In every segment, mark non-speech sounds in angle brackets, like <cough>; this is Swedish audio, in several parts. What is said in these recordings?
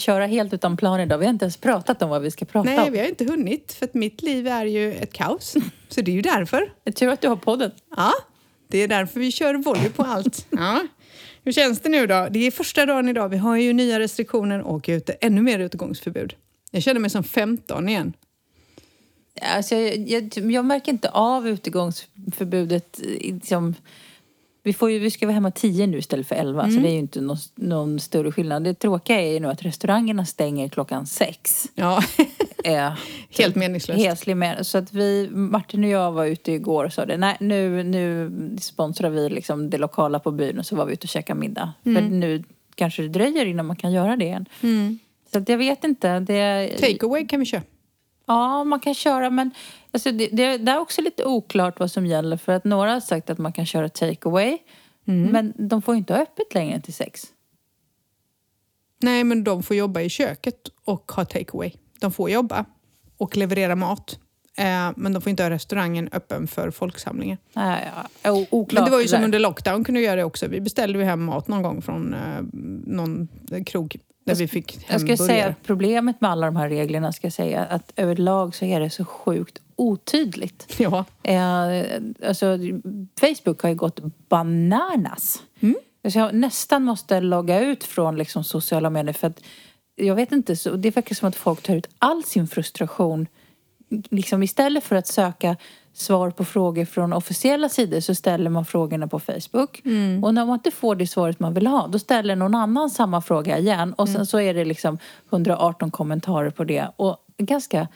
Köra helt utan plan idag? Vi har inte ens pratat om vad vi ska prata Nej, om. vi har inte hunnit för att mitt liv är ju ett kaos. Så det är ju därför. Jag tror att du har podden. Ja, det är därför vi kör volley på allt. <laughs> Ja. Hur känns det nu då? Det är första dagen idag. Vi har ju nya restriktioner och ute, ännu mer utegångsförbud. Jag känner mig som 15 igen. Alltså, jag, jag, jag märker inte av utegångsförbudet. Liksom, vi, får ju, vi ska vara hemma tio nu istället för elva, Mm. så det är ju inte någon, någon större skillnad. Det tråkiga är ju nu att restaurangerna stänger klockan sex. Ja, <laughs> Eh, <laughs> helt meningslöst. Heslig med. Så att vi, Martin och jag var ute igår och sa det, nej nu, nu sponsrar vi liksom det lokala på byn och så var vi ute och käkade middag. För nu kanske det dröjer innan man kan göra det igen. Så att jag vet inte. Det, Take away kan vi köra. Ja, man kan köra men alltså det, det, det är också lite oklart vad som gäller för att några har sagt att man kan köra takeaway men de får inte ha öppet längre än till sex. Nej, men de får jobba i köket och ha take away. De får jobba och leverera mat. Eh, men de får inte ha restaurangen öppen för folksamlingar. Ja, o- oklart Men det var ju som under lockdown kunde vi göra det också. Vi beställde ju hem mat någon gång från eh, någon krog där vi fick Jag ska säga att problemet med alla de här reglerna ska jag säga att överlag så är det så sjukt otydligt. Ja. Eh, alltså, Facebook har ju gått bananas. Mm. Så jag nästan måste logga ut från liksom, sociala medier för att jag vet inte, så det verkar som att folk tar ut all sin frustration liksom istället för att söka svar på frågor från officiella sidor så ställer man frågorna på Facebook. Mm. Och när man inte får det svaret man vill ha då ställer någon annan samma fråga igen och sen Mm. så är det liksom 118 kommentarer på det och ganska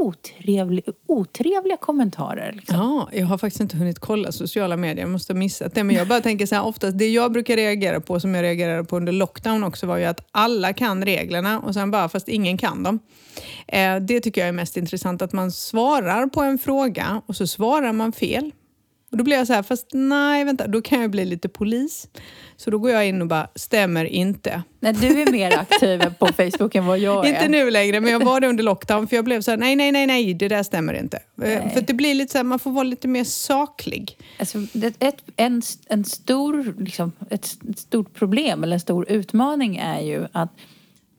otrevlig, otrevliga kommentarer. Liksom. Ja, jag har faktiskt inte hunnit kolla sociala medier. Jag måste ha missat det. Men jag bara tänker så här, oftast det jag brukar reagera på, som jag reagerade på under lockdown också, var ju att alla kan reglerna och sen bara, fast ingen kan dem. Eh, det tycker jag är mest intressant, att man svarar på en fråga och så svarar man fel. Och då blir jag så här, fast nej, vänta, då kan jag bli lite polis. Så då går jag in och bara, stämmer inte. Nej, du är mer aktiv på Facebook än vad jag <laughs> är. Inte nu längre, men jag var det under lockdown för jag blev så här, nej, nej, nej, nej, det där stämmer inte. Eh, För att det blir lite så här, man får vara lite mer saklig. Alltså, ett, en, en stor, liksom, ett stort problem eller en stor utmaning är ju att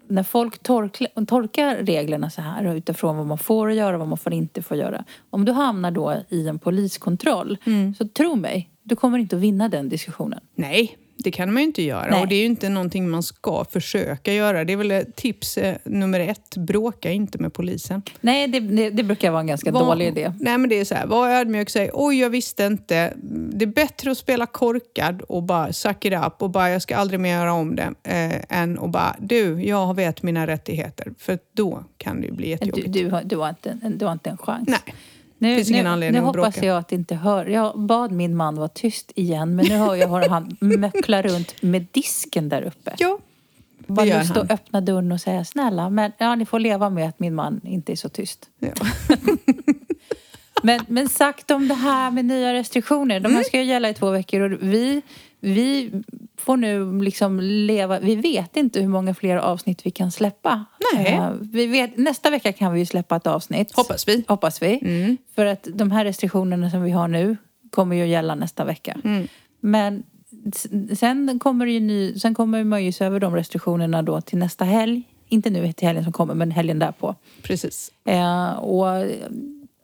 när folk torkla, torkar reglerna så här utifrån vad man får göra och vad man får inte få göra. Om du hamnar då i en poliskontroll så tro mig, du kommer inte att vinna den diskussionen. Nej, det kan man ju inte göra. Nej. Och det är ju inte någonting man ska försöka göra. Det är väl tips eh, nummer ett. Bråka inte med polisen. Nej, det, det, det brukar vara en ganska Var- dålig idé. Nej, men det är så här. Var ödmjuk och säg oj, jag visste inte. Det är bättre att spela korkad och bara suck it up och bara jag ska aldrig mer göra om det. Eh, än att bara du, jag vet mina rättigheter. För då kan det ju bli Du, jättejobbigt. du, har, du, har inte, en- du har inte en chans. Nej. Nu, Finns ingen nu, anledning nu att hoppas bråka. jag att inte hör. Jag bad min man vara tyst igen men nu hör jag hur han <laughs> möcklar runt med disken där uppe. Ja, Bara det gör lust han. att öppna dörren och säga snälla, men ja, ni får leva med att min man inte är så tyst. Ja. <laughs> Men, men sagt om det här med nya restriktioner. De här Mm. ska ju gälla i två veckor och vi, vi får nu liksom leva... Vi vet inte hur många fler avsnitt vi kan släppa. Nej. Eh, vi vet, nästa vecka kan vi släppa ett avsnitt. Hoppas vi. Hoppas vi. Mm. För att de här restriktionerna som vi har nu kommer ju att gälla nästa vecka. Mm. Men sen kommer, ju ny, sen kommer man ju se över de restriktionerna då till nästa helg. Inte nu till helgen som kommer, men helgen därpå. Precis. Eh, och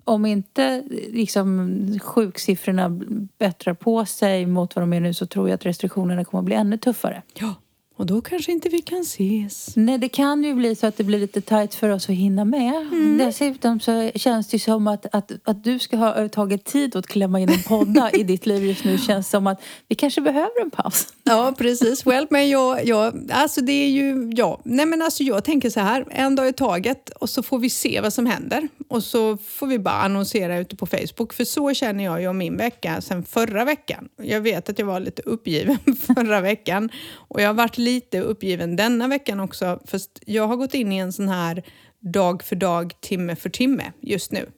om inte liksom, sjuksiffrorna bättrar på sig mot vad de är nu så tror jag att restriktionerna kommer att bli ännu tuffare. Ja, och då kanske inte vi kan ses. Nej, det kan ju bli så att det blir lite tajt för oss att hinna med. Mm. Dessutom så känns det som att, att, att du ska ha tagit tid att klämma in en podda i ditt liv just nu <laughs> känns som att vi kanske behöver en paus. Ja, precis. Well, men jag, jag, alltså det är ju, ja. Nej men alltså jag tänker så här, en dag i taget och så får vi se vad som händer. Och så får vi bara annonsera ute på Facebook. För så känner jag ju om min vecka sen förra veckan. Jag vet att jag var lite uppgiven <laughs> förra veckan. Och jag har varit lite uppgiven denna veckan också. Fast jag har gått in i en sån här dag för dag, timme för timme just nu.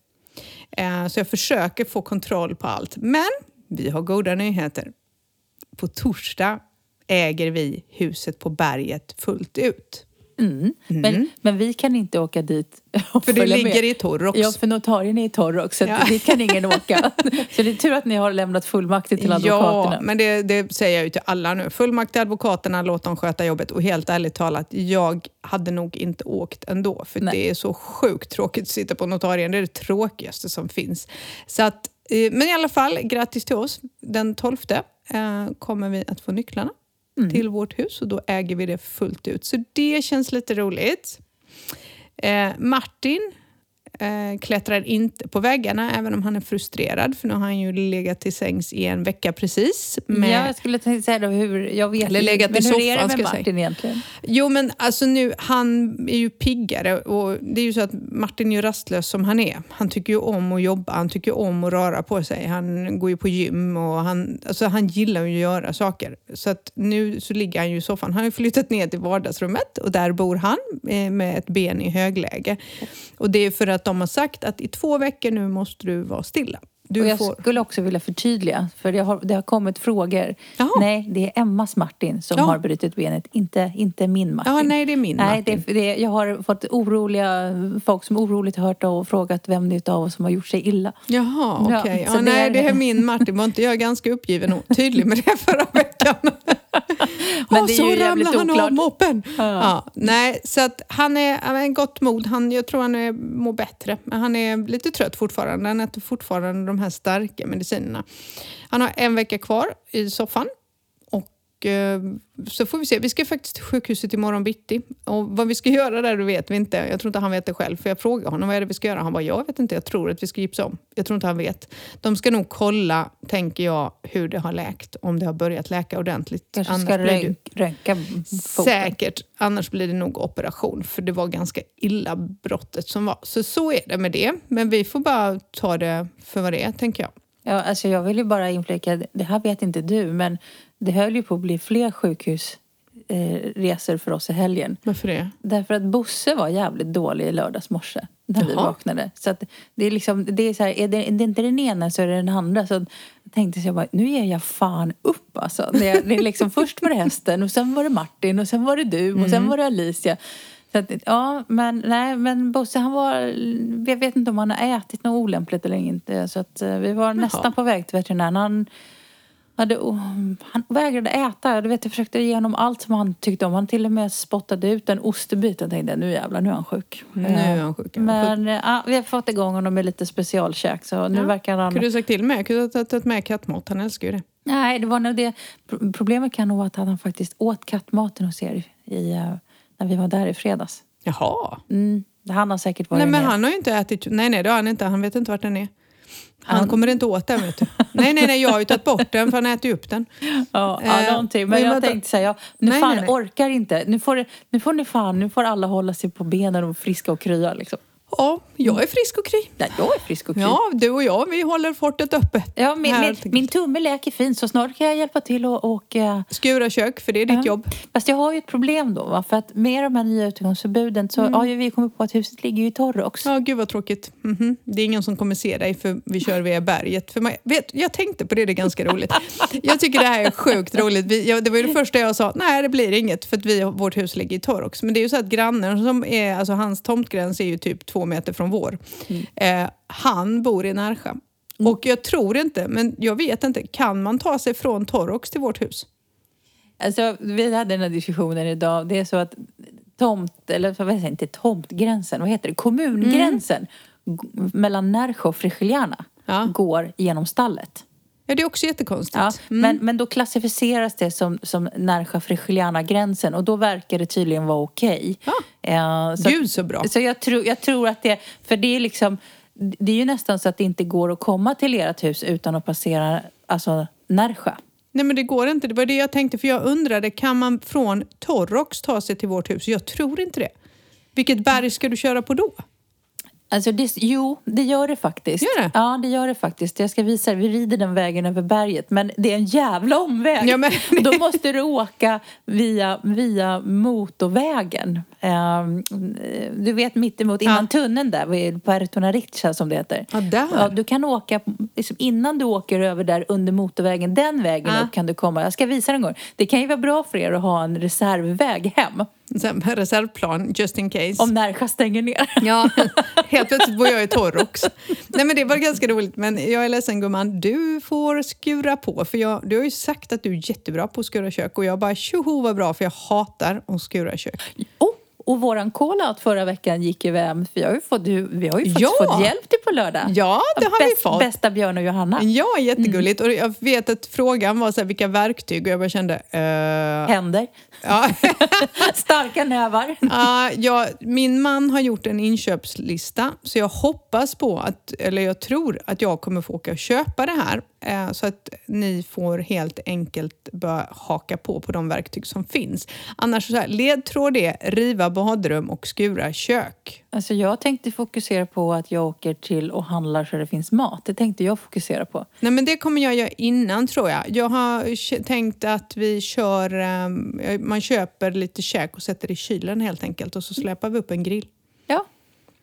Eh, så jag försöker få kontroll på allt. Men vi har goda nyheter på torsdag äger vi huset på berget fullt ut. Mm. Men, men vi kan inte åka dit <laughs> och För det ligger med. i Torrox. Ja, för notarien är i Torrox, så Ja. dit kan ingen <laughs> åka. Så det är tur att ni har lämnat fullmakter till Ja, advokaterna. men det, det säger jag ju till alla nu. Fullmakt till advokaterna, låt dem sköta jobbet. Och helt ärligt talat, jag hade nog inte åkt ändå. För Nej. det är så sjukt tråkigt att sitta på notarien. Det är det tråkigaste som finns. Så att, eh, men i alla fall, grattis till oss. Den 12 eh, kommer vi att få nycklarna Mm. till vårt hus och då äger vi det fullt ut. Så det känns lite roligt. Eh, Martin eh, klättrar inte på väggarna även om han är frustrerad för nu har han ju legat till sängs i en vecka precis. Med, Ja, jag skulle tänkte säga då hur, jag vet Eller legat men i hur är det soffan, med jag säga. Martin egentligen? Jo men alltså nu, han är ju piggare och det är ju så att Martin är ju rastlös som han är. Han tycker ju om att jobba, han tycker om att röra på sig. Han går ju på gym och han, alltså han gillar ju att göra saker. Så att nu så ligger han ju i soffan. Han har ju flyttat ner till vardagsrummet och där bor han eh, med ett ben i högläge. Och det är för att de har sagt att i två veckor nu måste du vara stilla. Du och jag får... skulle också vilja förtydliga, för det har, det har kommit frågor. Jaha. Nej, det är Emmas Martin som Ja. har brutit benet, inte, inte min Martin. Ja, nej det är min Nej, Martin. det, det, jag har fått oroliga folk som oroligt hört och frågat vem det är av oss som har gjort sig illa. Jaha, Ja, okej. så Ja, det nej, är- det är min Martin. Var inte jag ganska uppgiven och tydlig med det förra veckan? <laughs> <laughs> Men och det är så ramlade han oklart. av moppen. Ja. Ja. nej, så att han är han är gott mod. Han, jag tror han är, mår bättre. Men han är lite trött fortfarande. Han äter fortfarande de här starka medicinerna. Han har en vecka kvar i soffan. Och eh, så får vi se. Vi ska faktiskt till sjukhuset imorgon bitti. Och vad vi ska <laughs> göra där vet vi inte. Jag tror inte han vet det själv. För jag frågade honom vad är det vi ska göra. Han bara, jag vet inte. Jag tror att vi ska gipsa om. Jag tror inte han vet. De ska nog kolla, tänker jag, hur det har läkt. Om det har börjat läka ordentligt. Kanske ska rönk, rönka foten. Säkert. Annars blir det nog operation. För det var ganska illa brottet som var. Så så är det med det. Men vi får bara ta det för vad det är, tänker jag. Ja, alltså jag vill ju bara inflika, det här vet inte du, men det höll ju på att bli fler sjukhusresor eh, för oss i helgen. Varför det? Därför att Bosse var jävligt dålig i lördags morse när vi Jaha. vaknade. Så att det är liksom, det är så här, är det, är det inte den ena så är det den andra. Så jag tänkte jag bara, nu ger jag fan upp alltså. Det, är- det är liksom, <laughs> först var det hästen och sen var det Martin och sen var det du och Mm. sen var det Alicia. Så att, ja, men nej, men Bosse han var, jag vet inte om han har ätit något olämpligt eller inte. Så att eh, vi var nästan på väg till veterinären. Han, hade, han vägrade äta. Du vet, jag försökte ge honom allt som han tyckte om. Han till och med spottade ut en ostbit. Jag tänkte, nu jävlar, nu är han sjuk. Nu är han sjuk. ja. Men ja, vi har fått igång honom med lite specialkäk. Så nu Ja. verkar han... Kunde du sagt till mig? Jag kunde ha tagit med kattmat. Han älskar ju det. Nej, det var nog det. Pro- Problemet kan nog vara att han faktiskt åt kattmaten hos er i, eh, när vi var där i fredags. Jaha. Mm, han har säkert varit Nej, men med. han har ju inte ätit... Nej, nej, det har han inte. Han vet inte vart den är. Han, Han- kommer inte åt den, vet du. <laughs> Nej, nej, nej, jag har ju tagit bort den för han äter ju upp den. Ja, ja Eh, någonting. Men men jag tänkte säga, ja, nu Nej, fan nej, nej. orkar inte. Nu får, nu får ni fan, nu får alla hålla sig på benen och friska och krya liksom. Ja, jag är frisk och kry. Nej, jag är frisk och kry. Ja, du och jag, vi håller fortet öppet. Ja, min, min, min tumme läker fint så snart kan jag hjälpa till och, och eh, Skura kök, för det är ditt jobb. Fast jag har ju ett problem då. Va? För att med de här nya utegångsförbuden så har ju vi kommit på att huset ligger ju i Torrox. Ja, gud vad tråkigt. Mhm. Det är ingen som kommer se dig för vi kör via berget. För man, vet, jag tänkte på det, det är ganska roligt. Jag tycker det här är sjukt roligt. Vi, jag, det var ju det första jag sa, nej det blir inget för att vi, vårt hus ligger i Torrox. Men det är ju så att grannen, som är, alltså hans tomtgräns är ju typ två meter från vår. Eh, han bor i Närsjö. Och jag tror inte, men jag vet inte, kan man ta sig från Torrox till vårt hus? Alltså, vi hade den här diskussionen idag. Det är så att tomt, eller vad säger inte tomtgränsen, vad heter det? Kommungränsen g- mellan Närsjö och Frigiliana Ja. går genom stallet. Ja, det är också jättekonstigt. Ja, men, men då klassificeras det som, som Närsjö frigiliana gränsen och då verkar det tydligen vara okej. Ja. Eh, så, Gud så bra. så jag, tror, jag tror att det, för det är liksom, det är ju nästan så att det inte går att komma till ert hus utan att passera alltså, Närsjö. Nej men det går inte. Det var det jag tänkte för jag undrade, kan man från Torrox ta sig till vårt hus? Jag tror inte det. Vilket berg ska du köra på då? Alltså det, jo, det gör det faktiskt. Gör det? Ja, det gör det faktiskt. Jag ska visa er. Vi rider den vägen över berget. Men det är en jävla omväg. Ja, men- Då måste du åka via, via motorvägen. Ehm, du vet mittemot, innan Ja. tunneln där, vid Puerto som det heter. Ja, där. Ja, du kan åka, liksom, innan du åker över där under motorvägen, den vägen Ja. upp kan du komma. Jag ska visa den en gång. Det kan ju vara bra för er att ha en reservväg hem. Reservplan, just in case. Om Närsjö stänger ner. <laughs> Ja, <laughs> helt plötsligt bor jag i Torrox. Nej men det var ganska roligt, men jag är ledsen gumman, du får skura på. För jag, du har ju sagt att du är jättebra på att skura kök och jag bara tjoho vad bra för jag hatar att skura kök. Oh, och våran call-out förra veckan gick ju hem. Vi har ju fått, vi har ju fått, Ja. fått hjälp till på lördag. Ja, det har vi Bäst- fått. Bästa Björn och Johanna. Ja, jättegulligt. Och jag vet att frågan var så här, vilka verktyg och jag bara kände... eh, Händer. ja. <laughs> Starka nävar. Ja, ja, min man har gjort en inköpslista så jag hoppas på att, eller jag tror att jag kommer få åka och köpa det här så att ni får helt enkelt börja haka på på de verktyg som finns. Annars så här, ledtråd är riva badrum och skura kök. Alltså jag tänkte fokusera på att jag åker till och handlar så det finns mat. Det tänkte jag fokusera på. Nej, men det kommer jag göra innan tror jag. Jag har tänkt att vi kör, eh, man köper lite käk och sätter i kylen helt enkelt och så släpar vi upp en grill.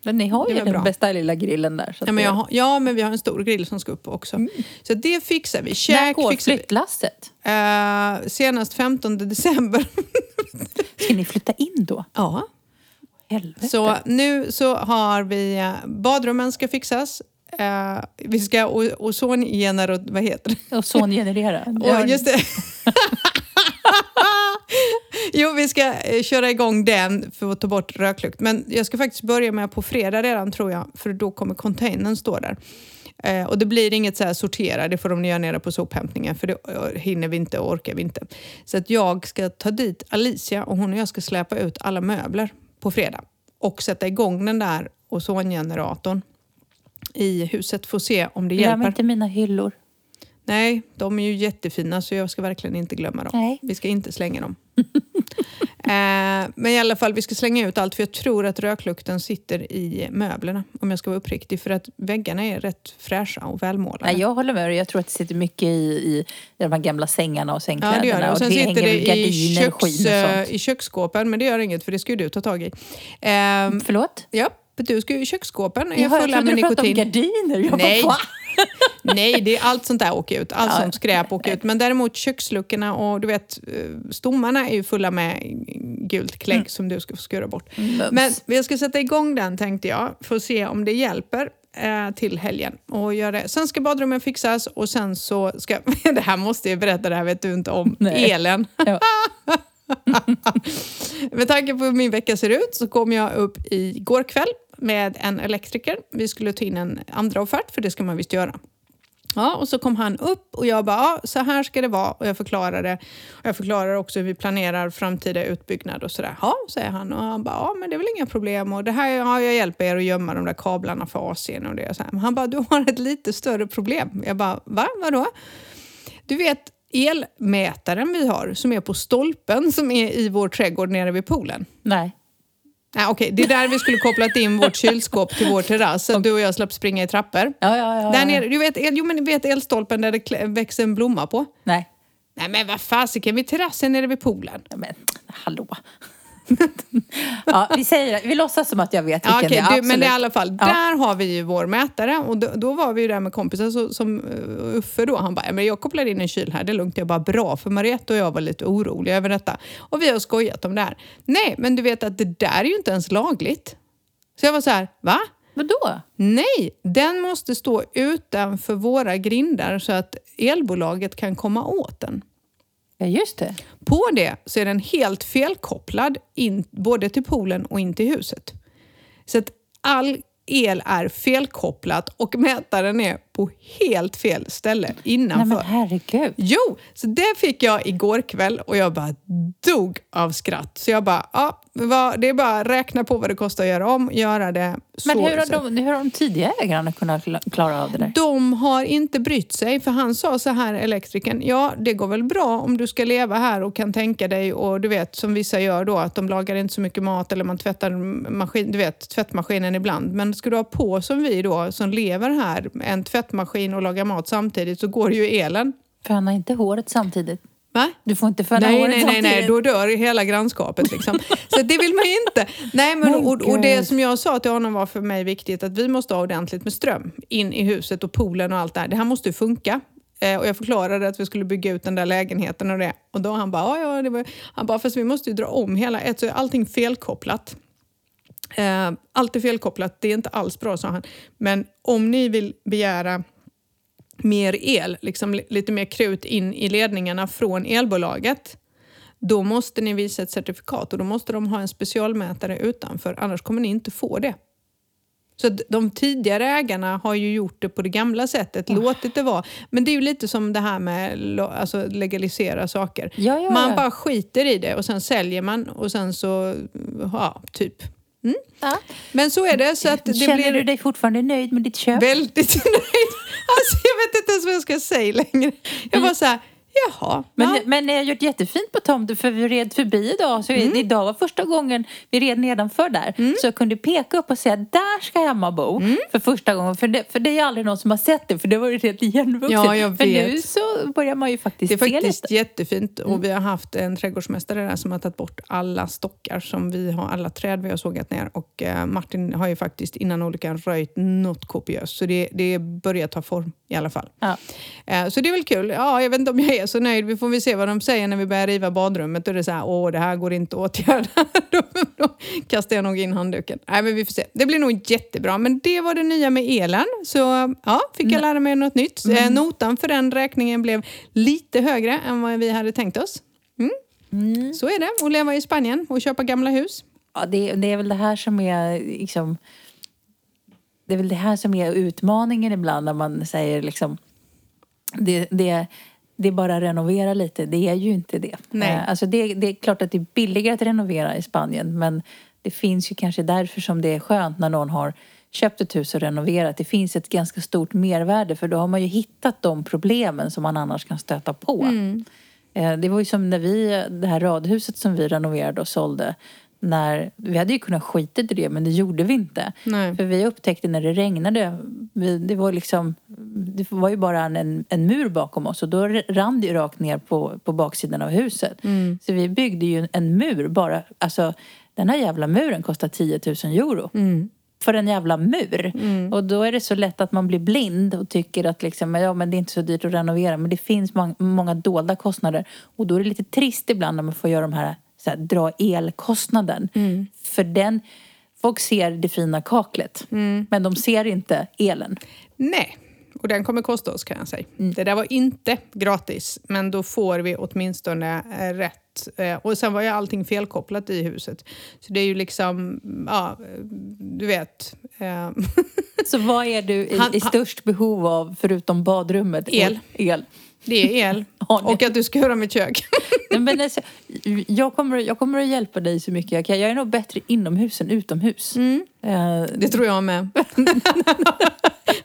Men ni har ju den bra. bästa lilla grillen där. Ja men, jag har, ja, men vi har en stor grill som ska upp också. Så det fixar vi. När Käk går fixar vi. flyttlasset? Eh, senast 15 december. <laughs> Ska ni flytta in då? ja. Helvete. Så nu så har vi, eh, badrummen ska fixas. Eh, vi ska ozongenerera, vad heter det? Ozongenerera. Och just det. <laughs> jo, vi ska eh, köra igång den för att ta bort röklukt. Men jag ska faktiskt börja med på fredag redan tror jag, för då kommer containern stå där. Eh, och det blir inget så här sortera, det får de göra nere på sophämtningen för det eh, hinner vi inte och orkar vi inte. Så att jag ska ta dit Alicia och hon och jag ska släpa ut alla möbler på fredag och sätta igång den där ozongeneratorn i huset att se om det Glöm hjälper. inte mina hyllor. Nej, de är ju jättefina så jag ska verkligen inte glömma dem. Nej. Vi ska inte slänga dem. Eh, men i alla fall, vi ska slänga ut allt för jag tror att röklukten sitter i möblerna om jag ska vara uppriktig. För att väggarna är rätt fräscha och välmålade. Nej, jag håller med dig. Jag tror att det sitter mycket i, i de här gamla sängarna och Ja, sängkläderna. det gör det. Och sen sitter hänger det i, köks, och eh, i köksskåpen, men det gör inget för det ska ju du ta tag i. Ehm, Förlåt? ja, du ska ju, köksskåpen är Jaha, jag fulla trodde du pratade om gardiner. Jag Nej. Bara? Nej, det är allt sånt där åker ut. Allt Ja. sånt skräp åker ut. Men däremot köksluckorna och du vet, eh, stommarna är ju fulla med gult klägg som du ska få skura bort. Mums. Men jag ska sätta igång den tänkte jag, för att se om det hjälper eh, till helgen. Och göra det. Sen ska badrummen fixas och sen så ska... <laughs> det här måste jag berätta, det här vet du inte om. Nej. Elen. <laughs> Ja. <laughs> Med tanke på hur min vecka ser ut så kom jag upp igår kväll med en elektriker. Vi skulle ta in en andra offert, för det ska man visst göra. Ja, och så kom han upp och jag bara, ja, så här ska det vara. Och jag förklarade. Och jag förklarar också hur vi planerar framtida utbyggnad och sådär. Ja, säger han. Och han bara, ja men det är väl inga problem. Och det här har jag hjälpt er att gömma de där kablarna för AC'n och det. Så här. Men han bara, du har ett lite större problem. Jag bara, va? Vadå? Du vet elmätaren vi har som är på stolpen som är i vår trädgård nere vid poolen. Nej. Nej, okej, det är där vi skulle kopplat in vårt <laughs> kylskåp till vår terrass så att du och jag slapp springa i trappor. Ja, ja, ja. Där nere, du vet, el- jo, men vet elstolpen där det växer en blomma på? Nej. Nej men vad fasiken, vid terrassen nere vid poolen. Ja, Men, hallå. Ja, vi säger. Vi låtsas som att jag vet Ja, vilken okej, det är. du, men det är i absolut. alla fall, Ja. där har vi ju vår mätare och då, då var vi ju där med kompisar så, som uh, Uffe då, han bara, "Ja, men jag kopplar in en kyl här, det är lugnt. Jag bara, bra, för Mariette och jag var lite oroliga över detta. Och vi har skojat om det här. Nej, men du vet att det där är ju inte ens lagligt. Så jag var så här, va? Vadå? Nej, den måste stå utanför våra grindar så att elbolaget kan komma åt den. Ja, just det. På det så är den helt felkopplad in, både till poolen och in till huset. Så att all el är felkopplat och mätaren är på helt fel ställe Nej innanför. men herregud. Jo, så det fick jag igår kväll och jag bara dog av skratt. Så jag bara, ja, det är bara räkna på vad det kostar att göra om, göra det. Men så- hur har, de, hur har de tidigare ägarna kunnat kla- klara av det där? de har inte brytt sig, för han sa så här, elektrikern, ja det går väl bra om du ska leva här och kan tänka dig och du vet som vissa gör då att de lagar inte så mycket mat eller man tvättar maskin, du vet, tvättmaskinen ibland. Men ska du ha på som vi då som lever här en tvättmaskin och lagar mat samtidigt så går ju elen. Föna inte håret samtidigt. Va? Du får inte föna Nej, håret nej, nej, samtidigt. nej, då dör hela grannskapet. Liksom. Så det vill man ju inte. Nej, men, och, och det som jag sa till honom var för mig viktigt att vi måste ha ordentligt med ström in i huset och poolen och allt det här. Det här måste ju funka. Eh, och jag förklarade att vi skulle bygga ut den där lägenheten och det. Och då han bara, ja, ja det var... han bara, fast vi måste ju dra om hela, ett, allting felkopplat. Eh, allt är felkopplat, det är inte alls bra, sa han. Men om ni vill begära mer el, liksom lite mer krut in i ledningarna från elbolaget, då måste ni visa ett certifikat och då måste de ha en specialmätare utanför, annars kommer ni inte få det. Så de tidigare ägarna har ju gjort det på det gamla sättet, oh. låtit det vara. Men det är ju lite som det här med alltså legalisera saker. Ja, ja, man ja. bara skiter i det och sen säljer man och sen så, ja, typ. Mm. Ja. Men så är det. Så att det Känner blir du dig fortfarande nöjd med ditt köp? väldigt <laughs> nöjd. Alltså, jag vet inte ens vad jag ska säga längre. Jag bara så här, jaha. Men, ja. men ni har gjort jättefint på tomten för vi red förbi idag. Så Mm. Idag var första gången vi red nedanför där. Så jag kunde peka upp och säga där ska Emma bo. Mm. För första gången. För det, för det är aldrig någon som har sett det. För det var ju helt igenvuxet. Ja, jag vet. nu så börjar man ju faktiskt Det är se faktiskt lite. jättefint och vi har haft en trädgårdsmästare där som har tagit bort alla stockar som vi har, alla träd vi har sågat ner och eh, Martin har ju faktiskt innan olyckan röjt något kopiöst så det, det börjar ta form i alla fall. Ja. Eh, så det är väl kul. Ja, jag vet inte om jag är så nöjd. Vi får väl se vad de säger när vi börjar riva badrummet. Då är det så här, åh det här går inte att åtgärda. <laughs> då, då kastar jag nog in handduken. Nej, men vi får se. Det blir nog jättebra. Men det var det nya med elen. Så ja, fick jag lära mig något nytt. Eh, notan för den räkningen blev lite högre än vad vi hade tänkt oss. Mm. Så är det, att leva i Spanien och köpa gamla hus. Ja, det, det är väl det här som är liksom... Det är väl det här som är utmaningen ibland när man säger liksom... Det, det, det är bara att renovera lite. Det är ju inte det. Nej. Eh, Alltså det, det är klart att det är billigare att renovera i Spanien men det finns ju kanske därför som det är skönt när någon har köpt ett hus och renoverat. Det finns ett ganska stort mervärde för då har man ju hittat de problemen som man annars kan stöta på. Eh, Det var ju som när vi, det här radhuset som vi renoverade och sålde. När, vi hade ju kunnat skita i det men det gjorde vi inte. Nej. För vi upptäckte när det regnade, vi, det var liksom, det var ju bara en, en mur bakom oss och då rann det ju rakt ner på, på baksidan av huset. Så vi byggde ju en mur bara, alltså den här jävla muren kostar 10 000 euro. För en jävla mur. Och då är det så lätt att man blir blind och tycker att liksom, ja, men det är inte så dyrt att renovera. Men det finns mång- många dolda kostnader. Och då är det lite trist ibland när man får göra de här, här dra elkostnaden. För den, folk ser det fina kaklet. Men de ser inte elen. Nej, och den kommer kosta oss kan jag säga. Det där var inte gratis, men då får vi åtminstone eh, rätt. Eh, och sen var ju allting felkopplat i huset. Så det är ju liksom, ja, eh, du vet. <laughs> Så vad är du i, Han- i störst behov av förutom badrummet? El. el. Det är el. <laughs> Och att du ska göra mitt kök. <laughs> Nej, Men alltså, jag, kommer, jag kommer att hjälpa dig så mycket jag kan. Jag är nog bättre inomhus än utomhus. Eh, Det tror jag med. <laughs>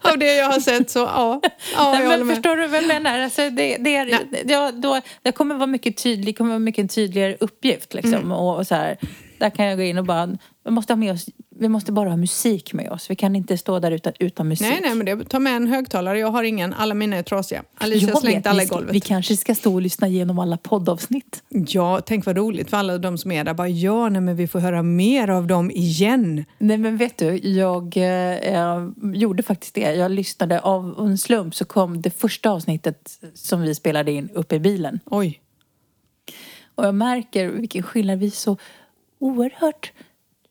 Av det jag har sett så, ja. ja Nej, jag men med. förstår du vad jag menar? Alltså, det, det, är, Nej. ja, då, det kommer vara mycket tydlig, kommer vara mycket en tydligare uppgift. Liksom. Mm. Och, och så här, där kan jag gå in och bara, vi måste, ha med oss, vi måste bara ha musik med oss. Vi kan inte stå där utan, utan musik. Nej, nej, men det, ta med en högtalare. Jag har ingen. Alla mina är trasiga. Alicia har slängt alla i golvet. vi kanske ska stå och lyssna igenom alla poddavsnitt. Ja, tänk vad roligt för alla de som är där. Bara, ja, nej, men vi får höra mer av dem igen. Nej men vet du, jag eh, gjorde faktiskt det. Jag lyssnade av en slump så kom det första avsnittet som vi spelade in upp i bilen. Oj. Och jag märker vilken skillnad. Vi är så oerhört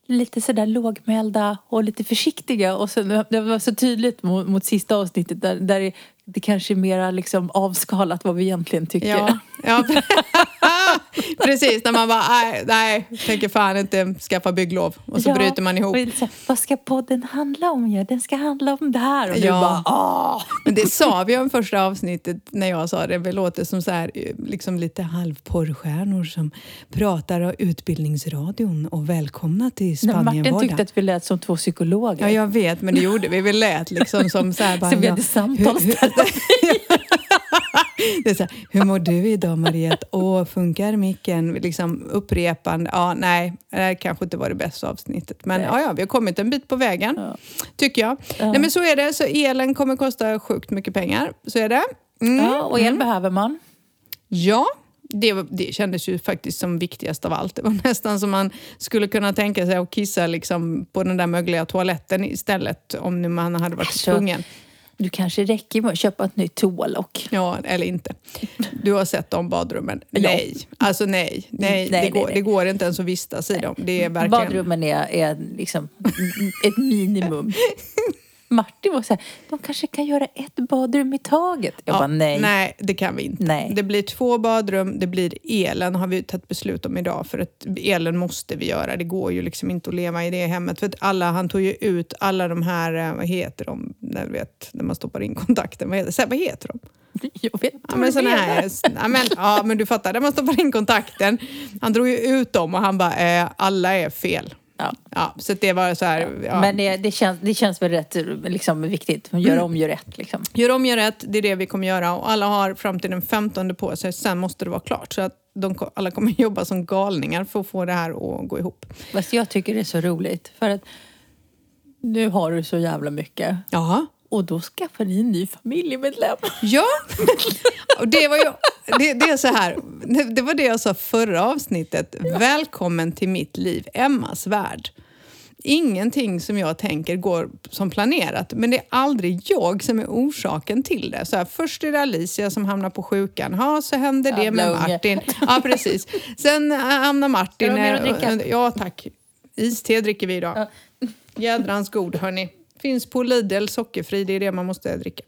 lite sådär lågmälda och lite försiktiga. Och sen, det var så tydligt mot, mot sista avsnittet där, där det, det kanske är mera liksom avskalat vad vi egentligen tycker. Ja, ja. <laughs> precis. När man bara, nej, nej, tänker fan inte skaffa bygglov. Och så Ja, bryter man ihop. så vad ska podden handla om? Ja, den ska handla om det här. Och du Ja. bara, åh! Men det sa vi om första avsnittet när jag sa det. Vi låter som så här, liksom lite halvporrstjärnor som pratar av Utbildningsradion och välkomna till Nej, Martin tyckte att vi lät som två psykologer. Ja, jag vet, men det gjorde vi. Vi lät liksom som så här... <laughs> Bara, Så vi ja, hade samtalsterapi. Det är så här, hur mår du idag Mariette? Åh, funkar micken? Liksom upprepande. Ja, nej, det här kanske inte var det bästa avsnittet. Men Nej. ja, ja, vi har kommit en bit på vägen, Ja. tycker jag. Ja. Nej, men så är det. Så elen kommer kosta sjukt mycket pengar. Så är det. Mm. Ja, och el behöver man. Ja, det, det kändes ju faktiskt som viktigast av allt. Det var <laughs> nästan som man skulle kunna tänka sig att kissa liksom på den där mögliga toaletten istället om nu man hade varit Alltså, tvungen. Du kanske räcker med att köpa ett nytt toalock. Ja, eller inte. Du har sett de badrummen. Ja. Nej, alltså nej. nej, Nej, det, går, nej, nej. det går inte ens att vistas i dem. Det är verkligen... Badrummen är, är liksom ett minimum. <laughs> Martin var så här, de kanske kan göra ett badrum i taget. Jag Ja, bara, nej. nej, det kan vi inte. Nej. Det blir två badrum, det blir elen har vi tagit beslut om idag för att elen måste vi göra. Det går ju liksom inte att leva i det hemmet för att alla, han tog ju ut alla de här, eh, vad heter de, när, du vet, när man stoppar in kontakten, vad heter, vad heter de? <laughs> Jag vet inte Ja, men, såna här, ja, men, ja, men du fattar, där man stoppar in kontakten. Han drog ju ut dem och han bara, eh, alla är fel. Ja. Ja, så det var så här, ja. Men det, det, känns, det känns väl rätt liksom, viktigt. Gör om, gör rätt. Liksom. Gör om, gör rätt, det är det vi kommer göra. Och alla har fram till den 15 på sig, sen måste det vara klart. Så att de, alla kommer <laughs> jobba som galningar för att få det här att gå ihop. Fast jag tycker det är så roligt. För att nu har du så jävla mycket. Jaha. Och då skaffar ni en ny familjemedlem. Ja, och det var ju... Det, det är så här, det, var det jag sa förra avsnittet. Välkommen till mitt liv, Emmas värld. Ingenting som jag tänker går som planerat, men det är aldrig jag som är orsaken till det. Så här, först är det Alicia som hamnar på sjukan. Ja, så händer det med. Martin. Ja, precis. Sen äh, hamnar Martin... Ska du ha mer att dricka? Ja, tack. Iste dricker vi idag. Jädrans god, hörni. Finns på Lidl, sockerfri. Det är det man måste dricka.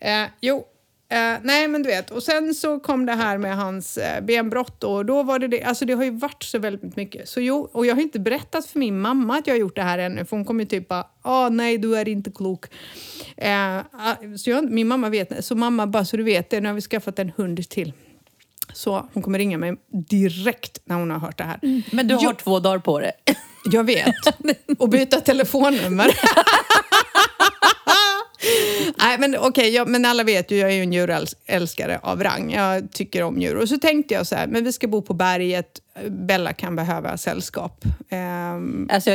Eh, jo, eh, nej men du vet. Och sen så kom det här med hans eh, benbrott och då var det det. Alltså det har ju varit så väldigt mycket. Så jo, och jag har inte berättat för min mamma att jag har gjort det här ännu. För hon kommer ju typ bara, ah nej du är inte klok. Ah, så jag, min mamma vet Så mamma, bara så du vet det, nu har vi skaffat en hund till. Så hon kommer ringa mig direkt när hon har hört det här. Men du har Jo. två dagar på det. Jag vet. <laughs> Och byta telefonnummer. <laughs> <laughs> Nej, men okej, jag, men alla vet ju, jag är ju en djurälskare av rang. Jag tycker om djur. Och så tänkte jag så här, men vi ska bo på berget. Bella kan behöva sällskap. Ehm, Alltså,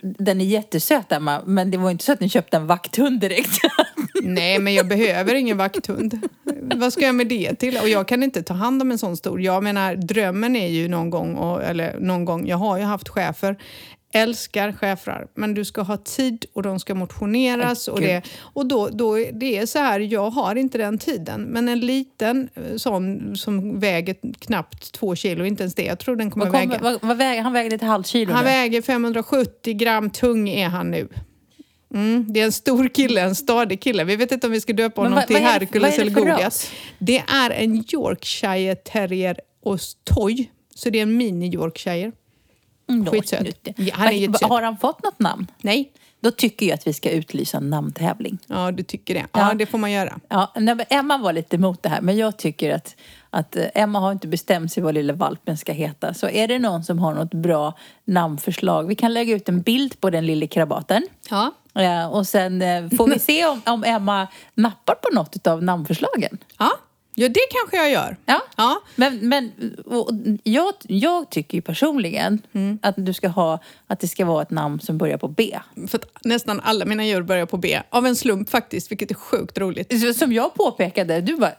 den är jättesöt, Emma. Men det var inte så att ni köpte en vakthund direkt. <laughs> nej, men jag behöver ingen vakthund. Vad ska jag med det till? Och jag kan inte ta hand om en sån stor. Jag menar, drömmen är ju någon gång, och, eller någon gång, jag har ju haft chefer. Älskar schäfrar, men du ska ha tid och de ska motioneras. Och, det, och då, då, det är så här, jag har inte den tiden. Men en liten eh, sån som väger knappt två kilo, inte ens det. Jag tror den kommer Vad kom, väga. vad, vad väger, han väger ett halvt kilo Han nu. väger 570 gram tung är han nu. Mm, det är en stor kille, en stadig kille. Vi vet inte om vi ska döpa honom vad- till vad Hercules eller Goliat. Det är en Yorkshire terrier och toy. Så det är en mini Yorkshire. Mm, skitsöt. Ja, han är. Har han fått något namn? Nej, Då tycker jag att vi ska utlysa en namntävling. ja du tycker det. Ja, Ja. det får man göra. Ja, nej, Emma var lite emot det här, men jag tycker att, att eh, Emma har inte bestämt sig vad lilla valpen ska heta. Så är det någon som har något bra namnförslag, vi kan lägga ut en bild på den lille krabaten. Ja. Eh, och sen eh, får vi se om, om Emma nappar på något av namnförslagen. Ja. Ja, det kanske jag gör. Ja. Ja. Men, men jag, jag tycker ju personligen Mm. att du ska ha, att det ska vara ett namn som börjar på B. För nästan alla mina djur börjar på B. Av en slump faktiskt, vilket är sjukt roligt. Som jag påpekade, du bara,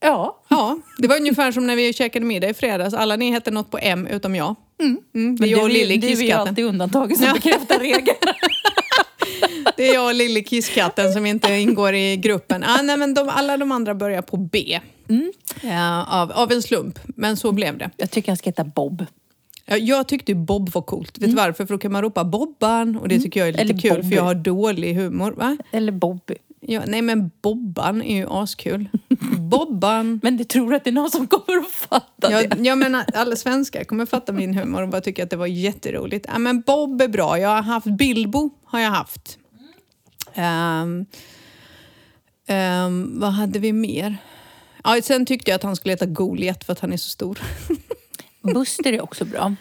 ja. Ja, det var ungefär som när vi käkade middag i fredags. Alla ni hette något på M utom jag. Mm. Det är Men jag och du, är- ju alltid undantaget som Ja. bekräftar regeln. <laughs> Det är jag och Lille kisskatten som inte ingår i gruppen. Ah, nej, men de, alla de andra börjar på B. Ja, av, av en slump, men så blev det. Jag tycker han ska heta Bob. Ja, Jag tyckte Bob var coolt. Vet du varför? För då kan man ropa Bobban och det tycker jag är lite Eller kul Bobby. för jag har dålig humor. Va? Eller Bobby. Ja, nej men Bobban är ju askul. <laughs> Bobban. Men du tror att det är någon som kommer att fatta det? Jag, jag menar, alla svenskar kommer fatta min humor och bara tycka att det var jätteroligt. Ja, men Bob är bra. Jag har haft Bilbo. har jag haft. Ehm, ehm, vad hade vi mer? Ja, sen tyckte jag att han skulle heta Goliat för att han är så stor. <laughs> Buster är också bra.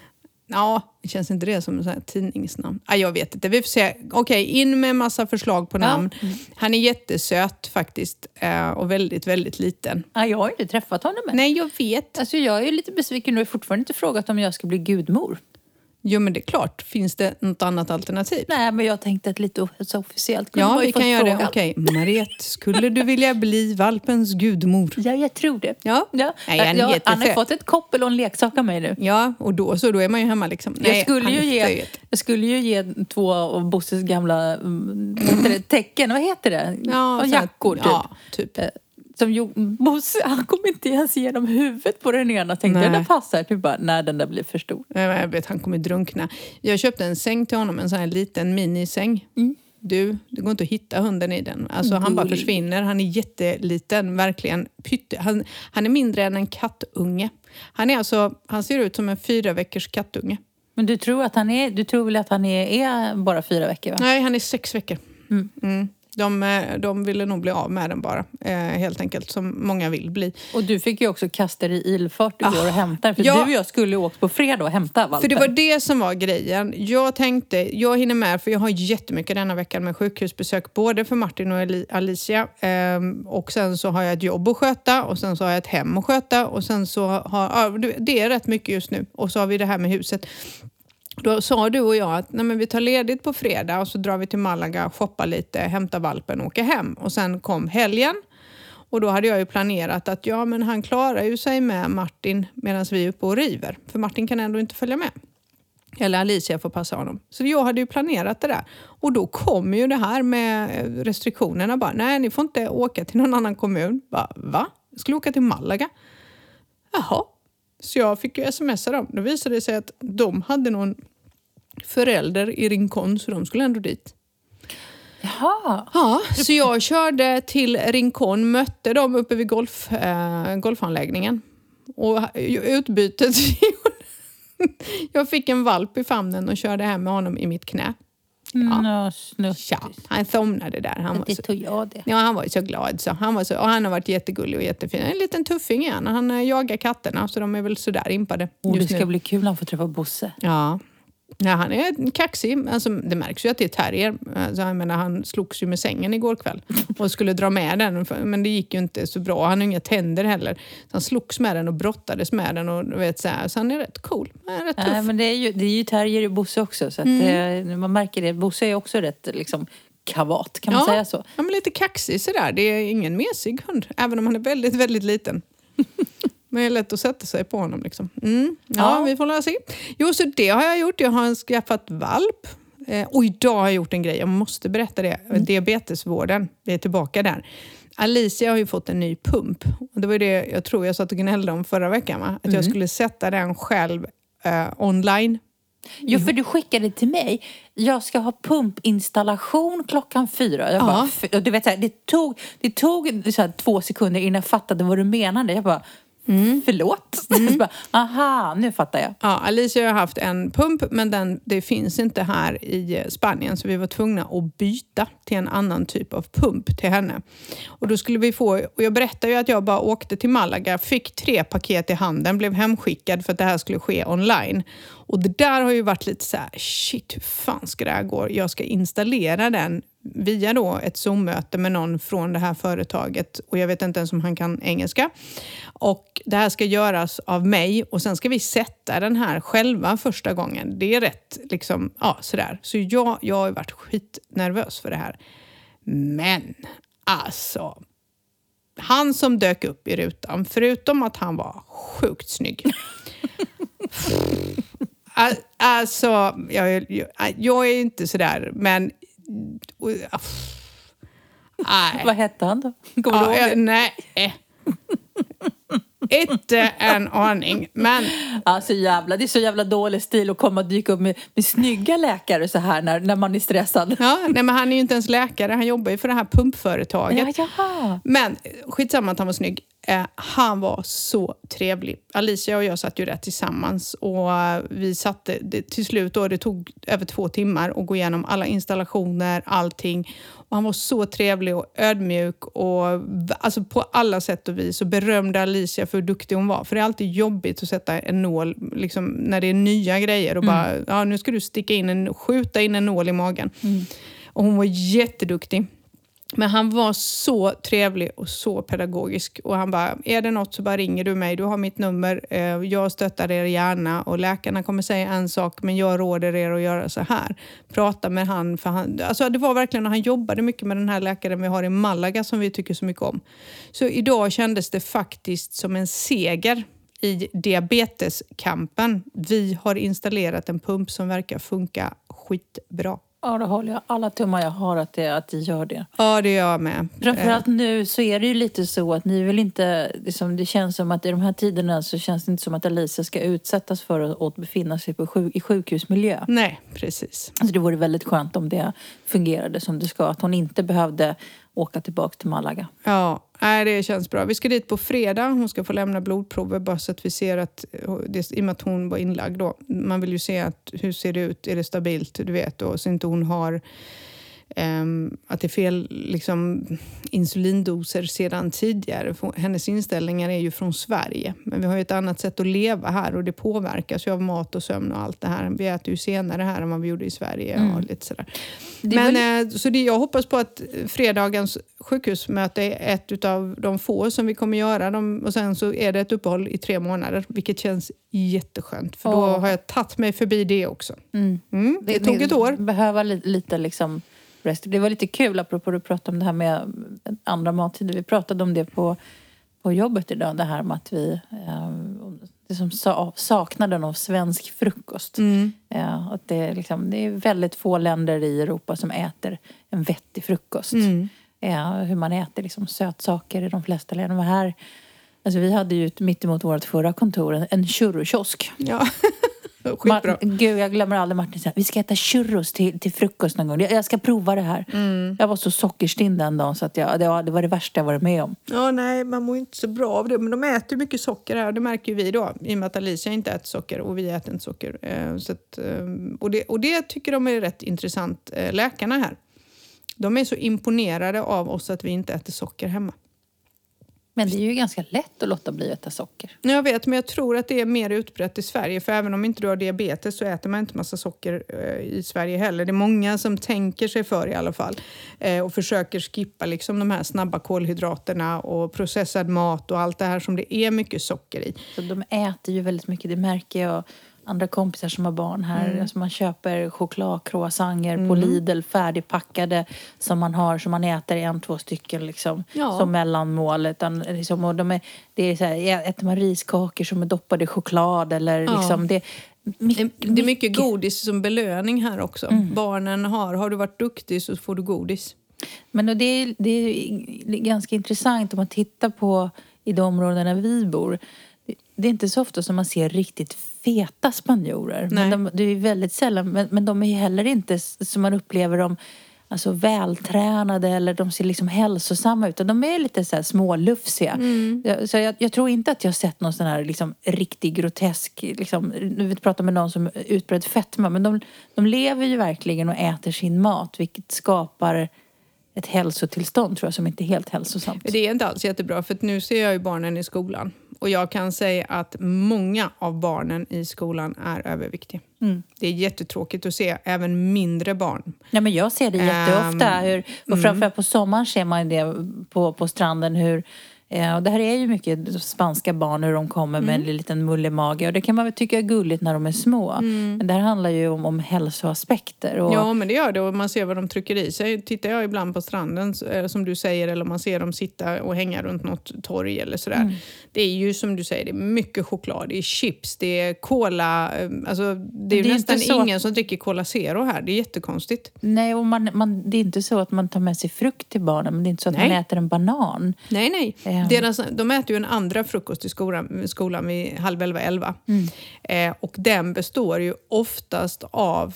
Ja, känns inte det som ett tidningsnamn? Ja, jag vet inte. Vi får se. Okej, in med massa förslag på namn. Han är jättesöt faktiskt eh, och väldigt, väldigt liten. Ja, jag har inte träffat honom än. Nej, jag vet. Alltså jag är lite besviken. Du har fortfarande inte frågat om jag ska bli gudmor. Jo men det är klart, finns det något annat alternativ? Nej, men jag tänkte att lite så officiellt kunde Ja, vi kan göra det. frågan. Okej, Mariette, skulle du vilja bli valpens gudmor? Ja, jag tror det. Ja. Ja. Nej, han är jag, han har fått ett koppel och en leksak av mig nu. Ja, och då så, då är man ju hemma liksom. jag, skulle ju ge, jag skulle ju ge två av Bosses gamla mm, det, tecken, vad heter det? Ja, Och jackor typ. Ja, typ. Som jo, Bosse, han kommer inte ens igenom huvudet på den ena. Tänkte jag, Nej. den passar. Typ bara, nej den där blir för stor. Nej, Jag vet, han kommer drunkna. Jag köpte en säng till honom, en sån här liten minisäng. Du, det går inte att hitta hunden i den. Alltså, han bara försvinner. Han är jätteliten, verkligen. Pytte. Han, han är mindre än en kattunge. Han, är alltså, han ser ut som en fyra veckors kattunge. Men du tror, att han är, du tror väl att han är, är bara fyra veckor? Va? Nej, han är sex veckor. Mm. De, eh, de ville nog bli av med den bara, eh, helt enkelt, som många vill bli. Och du fick ju också kasta dig i ilfart igår och hämta den. För Ah, ja. du och jag skulle åkt på fredag och hämta valpen. För det var det som var grejen. Jag tänkte, jag hinner med för jag har jättemycket denna veckan med sjukhusbesök både för Martin och Alicia. Ehm, och sen så har jag ett jobb att sköta och sen så har jag ett hem att sköta och sen så har, ja, det- det är rätt mycket just nu. Och så har vi det här med huset. Då sa du och jag att Nej, men vi tar ledigt på fredag och så drar vi till Malaga, shoppar lite, hämtar valpen och åker hem. Och sen kom helgen. Och då hade jag ju planerat att ja, men han klarar ju sig med Martin medan vi är uppe och river. För Martin kan ändå inte följa med. Eller Alicia får passa honom. Så jag hade ju planerat det där. Och då kom ju det här med restriktionerna. Bara, Nej, ni får inte åka till någon annan kommun. Bara, Va? Jag skulle åka till Malaga. Jaha. Så jag fick ju smsa dem. Då visade det sig att de hade någon förälder i Rincon så de skulle ändå dit. Jaha. Ja, så jag körde till Rincon, mötte dem uppe vid golf, eh, golfanläggningen. Och utbytet... <laughs> jag fick en valp i famnen och körde hem med honom i mitt knä. Ja. han somnade där. Han var Det så, tog jag det. ja, han var ju så glad. Så. Han, var så, och han har varit jättegullig och jättefin. En liten tuffing igen. Han eh, jagar katterna så de är väl sådär impade Oh, det ska nu. bli kul att få träffa Bosse. Ja. Ja, han är kaxig. Alltså, det märks ju att det är terrier. Alltså, jag menar, han slogs ju med sängen igår kväll och skulle dra med den, men det gick ju inte så bra. Han har inga tänder heller. Så han slogs med den och brottades med den. Och, vet, så, här. så han är rätt cool. Han är rätt tuff. Nej, men det är ju, det är ju terrier i Bosse också. Så att, Mm. eh, man märker det. Bosse är också rätt liksom, kavat, kan man ja, säga så? Ja, men lite kaxig sådär. Det är ingen mesig hund, även om han är väldigt, väldigt liten. <laughs> Men det är lätt att sätta sig på honom. Liksom. Mm. Ja, Ja. vi får se. Jo, så det har jag gjort. Jag har skaffat valp. Eh, och idag har jag gjort en grej, jag måste berätta det. Diabetesvården, vi är tillbaka där. Alicia har ju fått en ny pump. Och det var det jag tror jag satt och gnällde om förra veckan. Va? Att jag skulle sätta den själv eh, online. Jo, för du skickade till mig. Jag ska ha pumpinstallation klockan fyra. Jag bara, Ja. du vet, så här, det tog, det tog så här, två sekunder innan jag fattade vad du menade. Jag bara, Mm. förlåt? <laughs> Så bara, Aha, nu fattar jag. Ja, Alicia har haft en pump men den, det finns inte här i Spanien så vi var tvungna att byta till en annan typ av pump till henne. Och då skulle vi få, och jag berättade ju att jag bara åkte till Malaga, fick tre paket i handen, blev hemskickad för att det här skulle ske online. Och det där har ju varit lite så här, shit hur fan ska det här gå? Jag ska installera den via då ett Zoom-möte med någon från det här företaget och jag vet inte ens om han kan engelska. Och det här ska göras av mig och sen ska vi sätta den här själva första gången. Det är rätt liksom, ja sådär. Så jag, jag har varit skitnervös för det här. Men alltså, han som dök upp i rutan, förutom att han var sjukt snygg. Al- <laughs> Alltså, jag, jag, jag är inte sådär, men... Nej. Vad hette han då? Kommer du Ja, ihåg jag, det? nej. Inte en aning. Men Ja, så jävla, det är så jävla dålig stil att komma och dyka upp med, med snygga läkare så här när, när man är stressad. ja, nej, men han är ju inte ens läkare. Han jobbar ju för det här pumpföretaget. Ja, jaha. Men skitsamma att han var snygg. Eh, han var så trevlig. Alicia och jag satt ju där tillsammans och eh, vi satte det, till slut då, det tog över två timmar att gå igenom alla installationer, allting. Och han var så trevlig och ödmjuk och alltså på alla sätt och vis och berömde Alicia för hur duktig hon var. För det är alltid jobbigt att sätta en nål liksom, när det är nya grejer och bara, ja nu ska du sticka in en, skjuta in en nål i magen. Och hon var jätteduktig. Men han var så trevlig och så pedagogisk. Och han bara, är det något så bara ringer du mig. Du har mitt nummer. Eh, jag stöttar er gärna. Och läkarna kommer säga en sak, men jag råder er att göra så här. Prata med han. För han alltså det var verkligen, han jobbade mycket med den här läkaren vi har i Malaga som vi tycker så mycket om. Så idag kändes det faktiskt som en seger i diabeteskampen. Vi har installerat en pump som verkar funka skitbra. Ja, då håller jag alla tummar jag har att det, att det gör det. Ja, det gör jag med. Framförallt nu så är det ju lite så att ni vill inte... Liksom, det känns som att i de här tiderna så känns det inte som att Alicia ska utsättas för att, befinna sig på sjuk, i sjukhusmiljö. Nej, precis. Alltså det vore väldigt skönt om det fungerade som det ska. Att hon inte behövde åka tillbaka till Malaga. Ja, nej, det känns bra. Vi ska dit på fredag. Hon ska få lämna blodprover bara så att vi ser att, det, i och med att hon var inlagd då, man vill ju se att hur ser det ut, är det stabilt, du vet, och så inte hon har att det är fel liksom, insulindoser sedan tidigare. Hennes inställningar är ju från Sverige. Men vi har ju ett annat sätt att leva här och det påverkas ju av mat och sömn och allt det här. Vi äter ju senare här än vad vi gjorde i Sverige. Mm. och lite sådär. Men, väl... Eh, så det, jag hoppas på att fredagens sjukhusmöte är ett av de få som vi kommer göra. De, och sen så är det ett uppehåll i tre månader, vilket känns jätteskönt. För då har jag tagit mig förbi det också. Mm. Mm, det, det tog ett år. Behöva lite, lite liksom rest. Det var lite kul, apropå att du pratade om det här med andra mattider. Vi pratade om det på, på jobbet idag, det här med att vi... Eh, det som saknaden av svensk frukost. Mm. Ja, att det, är liksom, det är väldigt få länder i Europa som äter en vettig frukost. Mm. Ja, hur man äter liksom sötsaker i de flesta länder. Här, alltså vi hade ju mitt emot vårt förra kontor en churrokiosk. Ja. <laughs> Skitbra. Gud, jag glömmer aldrig Martin säga vi ska äta churros till, till frukost någon gång. Jag, jag ska prova det här. Mm. Jag var så sockerstinn den dagen så att jag, det, var, det var det värsta jag varit med om. Ja, nej, man mår inte så bra av det. Men de äter mycket socker här. Det märker vi då. I och med att Alicia inte äter socker och vi äter inte socker. Eh, så att, eh, och, det, och det tycker de är rätt intressant, eh, läkarna här. De är så imponerade av oss att vi inte äter socker hemma. Men det är ju ganska lätt att låta bli att äta socker. Jag vet, men jag tror att det är mer utbrett i Sverige. För även om inte du har diabetes så äter man inte massa socker eh, i Sverige heller. Det är många som tänker sig för i alla fall. Eh, och försöker skippa liksom de här snabba kolhydraterna och processad mat och allt det här som det är mycket socker i. Så de äter ju väldigt mycket, det märker jag andra kompisar som har barn här. Mm. Alltså man köper chokladcroissanter mm. på Lidl färdigpackade som man har som man äter en, två stycken liksom ja. som mellanmål. Utan, liksom, och de är, det är så här, äter man riskakor som är doppade i choklad eller ja. liksom det, mycket, det är mycket godis som belöning här också. Mm. Barnen har, har du varit duktig så får du godis. Men det är, det är ganska intressant om man tittar på i de områdena vi bor det är inte så ofta som man ser riktigt feta spanjorer. Men de, det är väldigt sällan, men, men de är heller inte som man upplever dem alltså vältränade eller de ser liksom hälsosamma ut. De är lite så här smålufsiga. Mm. Så jag, jag, tror inte att jag har sett någon sån här liksom riktig grotesk, liksom, nu pratar med någon som utbredd fetma, men de, de lever ju verkligen och äter sin mat vilket skapar ett hälsotillstånd tror jag som inte är helt hälsosamt. Det är inte alls jättebra för nu ser jag ju barnen i skolan och jag kan säga att många av barnen i skolan är överviktiga. Mm. Det är jättetråkigt att se, även mindre barn. Ja, men jag ser det jätteofta. Um, hur, och mm. framförallt på sommaren ser man det på, på stranden hur Eh, och det här är ju mycket spanska barn hur de kommer med mm. en liten mullig mage och det kan man väl tycka är gulligt när de är små. Mm. Men det här handlar ju om, om hälsoaspekter. Och... Ja men det gör det och man ser vad de trycker i sig. Tittar jag ibland på stranden eh, som du säger eller man ser dem sitta och hänga runt något torg eller sådär. Mm. Det är ju som du säger, det är mycket choklad, det är chips, det är cola. Eh, alltså, det är, det är nästan så... ingen som dricker Cola Zero här. Det är jättekonstigt. Nej och man, man, det är inte så att man tar med sig frukt till barnen men det är inte så att nej. man äter en banan. Nej nej. Eh, deras, de äter ju en andra frukost i skolan, skolan vid halv elva, elva. Mm. Eh, och den består ju oftast av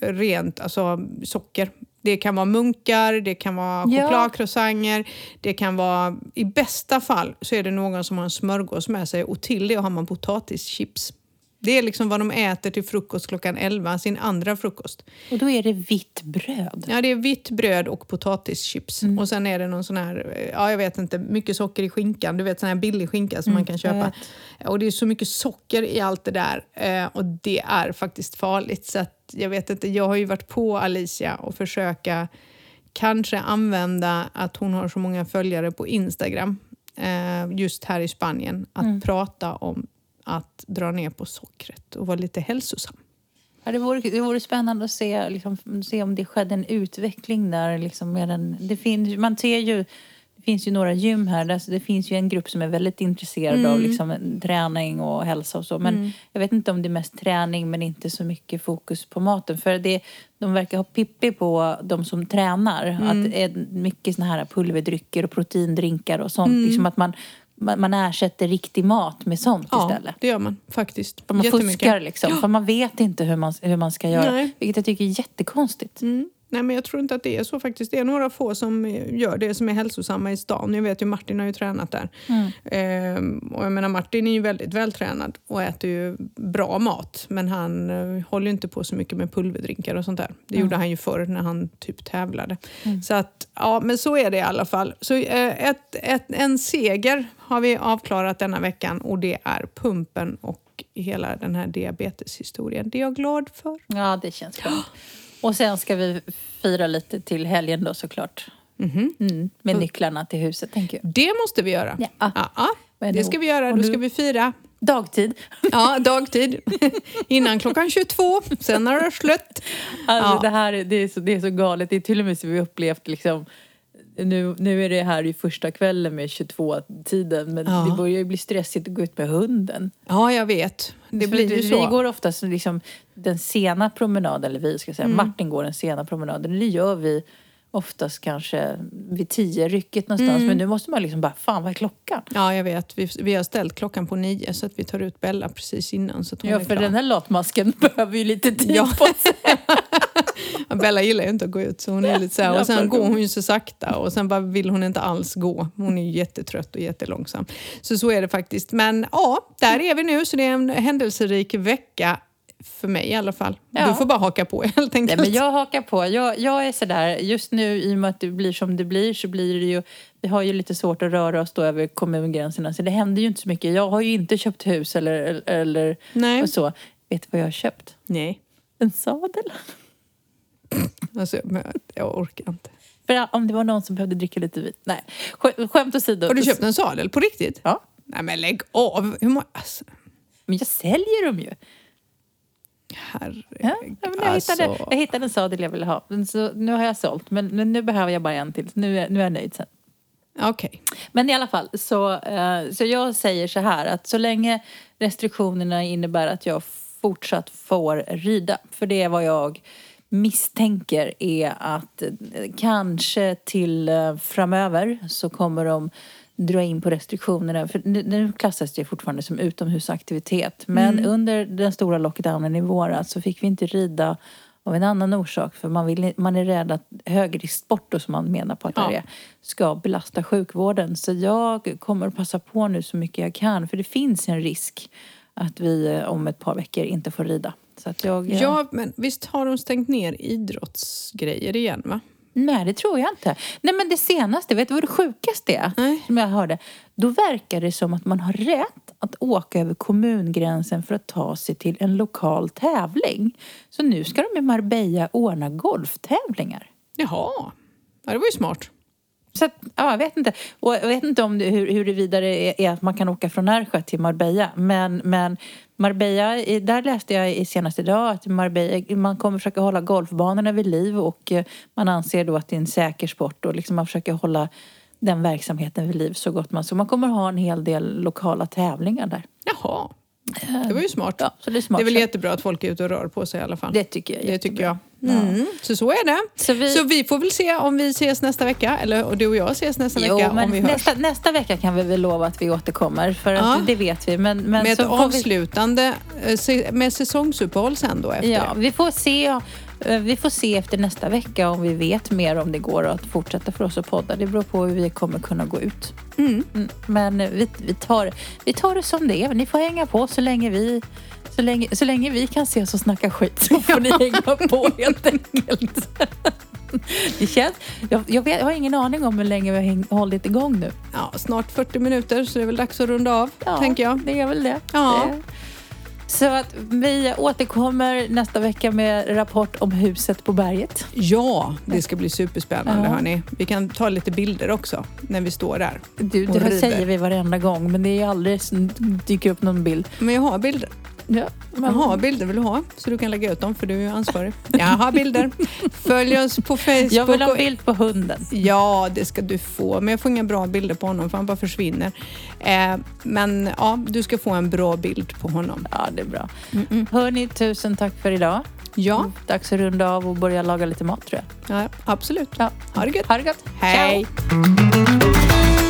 rent alltså, socker. Det kan vara munkar, det kan vara chokladcroissanter, det kan vara... I bästa fall så är det någon som har en smörgås med sig och till det har man potatischips. Det är liksom vad de äter till frukost klockan 11, sin andra frukost. Och då är det vitt bröd? Ja, det är vitt bröd och potatischips. Mm. Och sen är det någon sån här, ja jag vet inte, mycket socker i skinkan. Du vet sån här billig skinka som mm, man kan köpa. Och det är så mycket socker i allt det där. Eh, och det är faktiskt farligt. Så att, jag vet inte, jag har ju varit på Alicia och försöka kanske använda att hon har så många följare på Instagram eh, just här i Spanien att Mm. prata om att dra ner på sockret och vara lite hälsosam. Ja, det, vore, det vore spännande att se, liksom, se om det skedde en utveckling där. Liksom, med en, det finns, man ser ju, finns ju några gym här. Där, så det finns ju en grupp som är väldigt intresserad av liksom, träning och hälsa och så. Men jag vet inte om det är mest träning men inte så mycket fokus på maten. För det, de verkar ha pippi på de som tränar. Att det är mycket såna här pulverdrycker och proteindrinkar och sånt. Liksom att man, man, man ersätter riktig mat med sånt Ja, istället. det gör man faktiskt. För man fuskar liksom. För man vet inte hur man, hur man ska göra. Nej. Vilket jag tycker är jättekonstigt. Mm. Nej, men jag tror inte att det är så faktiskt. Det är några få som eh, gör det som är hälsosamma i stan. Jag vet ju Martin har ju tränat där. Mm. Ehm, och jag menar Martin är ju väldigt vältränad och äter ju bra mat. Men han eh, håller inte på så mycket med pulverdrinkar och sånt där. Det Mm. gjorde han ju förr när han typ tävlade. Så att, ja men så är det i alla fall. Så eh, ett, ett, en seger har vi avklarat denna veckan och det är pumpen och hela den här diabeteshistorien. Det är jag glad för. Ja, det känns bra. Och sen ska vi fira lite till helgen då såklart. Mm, med nycklarna till huset, tänker jag. Det måste vi göra. Ja. Ja, Men det ska vi göra. Då ska vi fira. Dagtid. Ja, dagtid. <laughs> Innan klockan 22. Sen när det slut. Alltså, Ja. det här är, det är, så, det är så galet. Det är till och med så vi upplevt liksom nu, nu är det här ju första kvällen med 22-tiden men Ja. det börjar ju bli stressigt att gå ut med hunden. Ja, jag vet. Det blir ju så. Vi går oftast liksom den sena promenaden, eller vi ska säga, Mm. Martin går den sena promenaden. Det gör vi oftast kanske vid tio rycket någonstans. Mm. Men nu måste man liksom bara, fan vad är klockan? Ja, jag vet. Vi, vi har ställt klockan på nio så att vi tar ut Bella precis innan. Så att hon Ja, är för klar. den här latmasken <laughs> behöver ju lite tid Ja. på sig. <laughs> Bella gillar ju inte att gå ut så hon är lite så här. Och sen går hon ju så sakta och sen bara vill hon inte alls gå. Hon är ju jättetrött och jättelångsam. Så så är det faktiskt. Men ja, där är vi nu så det är en händelserik vecka. För mig i alla fall. Ja. Du får bara haka på <laughs> helt Nej, enkelt. men jag hakar på. Jag, jag är sådär, just nu i och med att det blir som det blir så blir det ju, vi har ju lite svårt att röra oss då över kommungränserna så det händer ju inte så mycket. Jag har ju inte köpt hus eller, eller Nej. så. Vet du vad jag har köpt? Nej. En sadel. Alltså, jag orkar inte. För om det var någon som behövde dricka lite vin. Nej, Sk- skämt åsido. Har du köpt en sadel? På riktigt? Ja, Nej men lägg av! Hur må... alltså, men jag säljer dem ju. herregud. Ja, jag, hittade, alltså. jag hittade en sadel jag ville ha. Så nu har jag sålt, men, men nu behöver jag bara en till. Nu är, nu är jag nöjd sen. Okej. Men i alla fall, så, eh, så jag säger så här att så länge restriktionerna innebär att jag fortsatt får rida, för det är vad jag misstänker är att eh, kanske till eh, framöver så kommer de dra in på restriktionerna. För nu, klassas det fortfarande som utomhusaktivitet. Men under den stora lockdownen i våras så fick vi inte rida av en annan orsak. För man, vill, man är rädd att högrisksport, som man menar på att det Ja. är, ska belasta sjukvården. Så jag kommer att passa på nu så mycket jag kan. För det finns en risk att vi eh, om ett par veckor inte får rida. Så att jag... eh, Ja, men visst har de stängt ner idrottsgrejer igen va? Nej, det tror jag inte. Nej, men det senaste, vet du vad det sjukaste är? Nej. Som jag hörde. Då verkar det som att man har rätt att åka över kommungränsen för att ta sig till en lokal tävling. Så nu ska de i Marbella ordna golftävlingar. Jaha, ja, det var ju smart. Så att, ja, jag vet inte. Och jag vet inte om det, hur, huruvida det är, är att man kan åka från Närsjö till Marbella. Men, men Marbella, där läste jag senast idag att Marbella, man kommer försöka hålla golfbanorna vid liv och eh, man anser då att det är en säker sport och liksom man försöker hålla den verksamheten vid liv så gott man Så man kommer ha en hel del lokala tävlingar där. Jaha, det var ju smart. Ja, så det är smart. Det är väl jättebra att folk är ute och rör på sig i alla fall. det tycker jag Det tycker jag. Mm. Så så är det. Så vi- så vi får väl se om vi ses nästa vecka, eller och du och jag ses nästa Jo, vecka om vi hörs. nästa, nästa vecka kan vi väl lova att vi återkommer. För Ja. att det vet vi. Men, men Med ett får vi- avslutande, eh, med säsongsuppehåll sen då efter. Ja, vi får se. Eh, Vi får se efter nästa vecka om vi vet mer om det går att fortsätta för oss att podda. Det beror på hur vi kommer kunna gå ut. Mm. Mm, Men eh, vi, vi, tar, vi tar det som det är. Ni får hänga på så länge vi, så länge, så länge vi kan ses och snacka skit så får ni <laughs> hänga på helt enkelt. <laughs> Det känns, jag, jag, vet, jag har ingen aning om hur länge vi har häng, hållit igång nu. Ja, snart 40 minuter så det är väl dags att runda av, Ja, tänker jag. Det är väl det. Ja. Det- Så att vi återkommer nästa vecka med rapport om huset på berget. Ja, det ska bli superspännande Ja. hörni. Vi kan ta lite bilder också när vi står där. Du, det här säger vi varenda gång men det är aldrig dyker upp någon bild. Men jag har bilder. Ja, Jag har bilder vill du ha, så du kan lägga ut dem för du är ju ansvarig. <laughs> Jag har bilder. Följ oss på Facebook. Jag vill ha bild på hunden. Ja, det ska du få. Men jag får inga bra bilder på honom för han bara försvinner. Eh, men ja, du ska få en bra bild på honom. Ja, det är bra. Mm-mm. Hörni, tusen tack för idag. Ja, Dags att runda av och börja laga lite mat tror jag. ja, absolut. Ja. Ha det gött. Ha det gott. Hej. Ciao.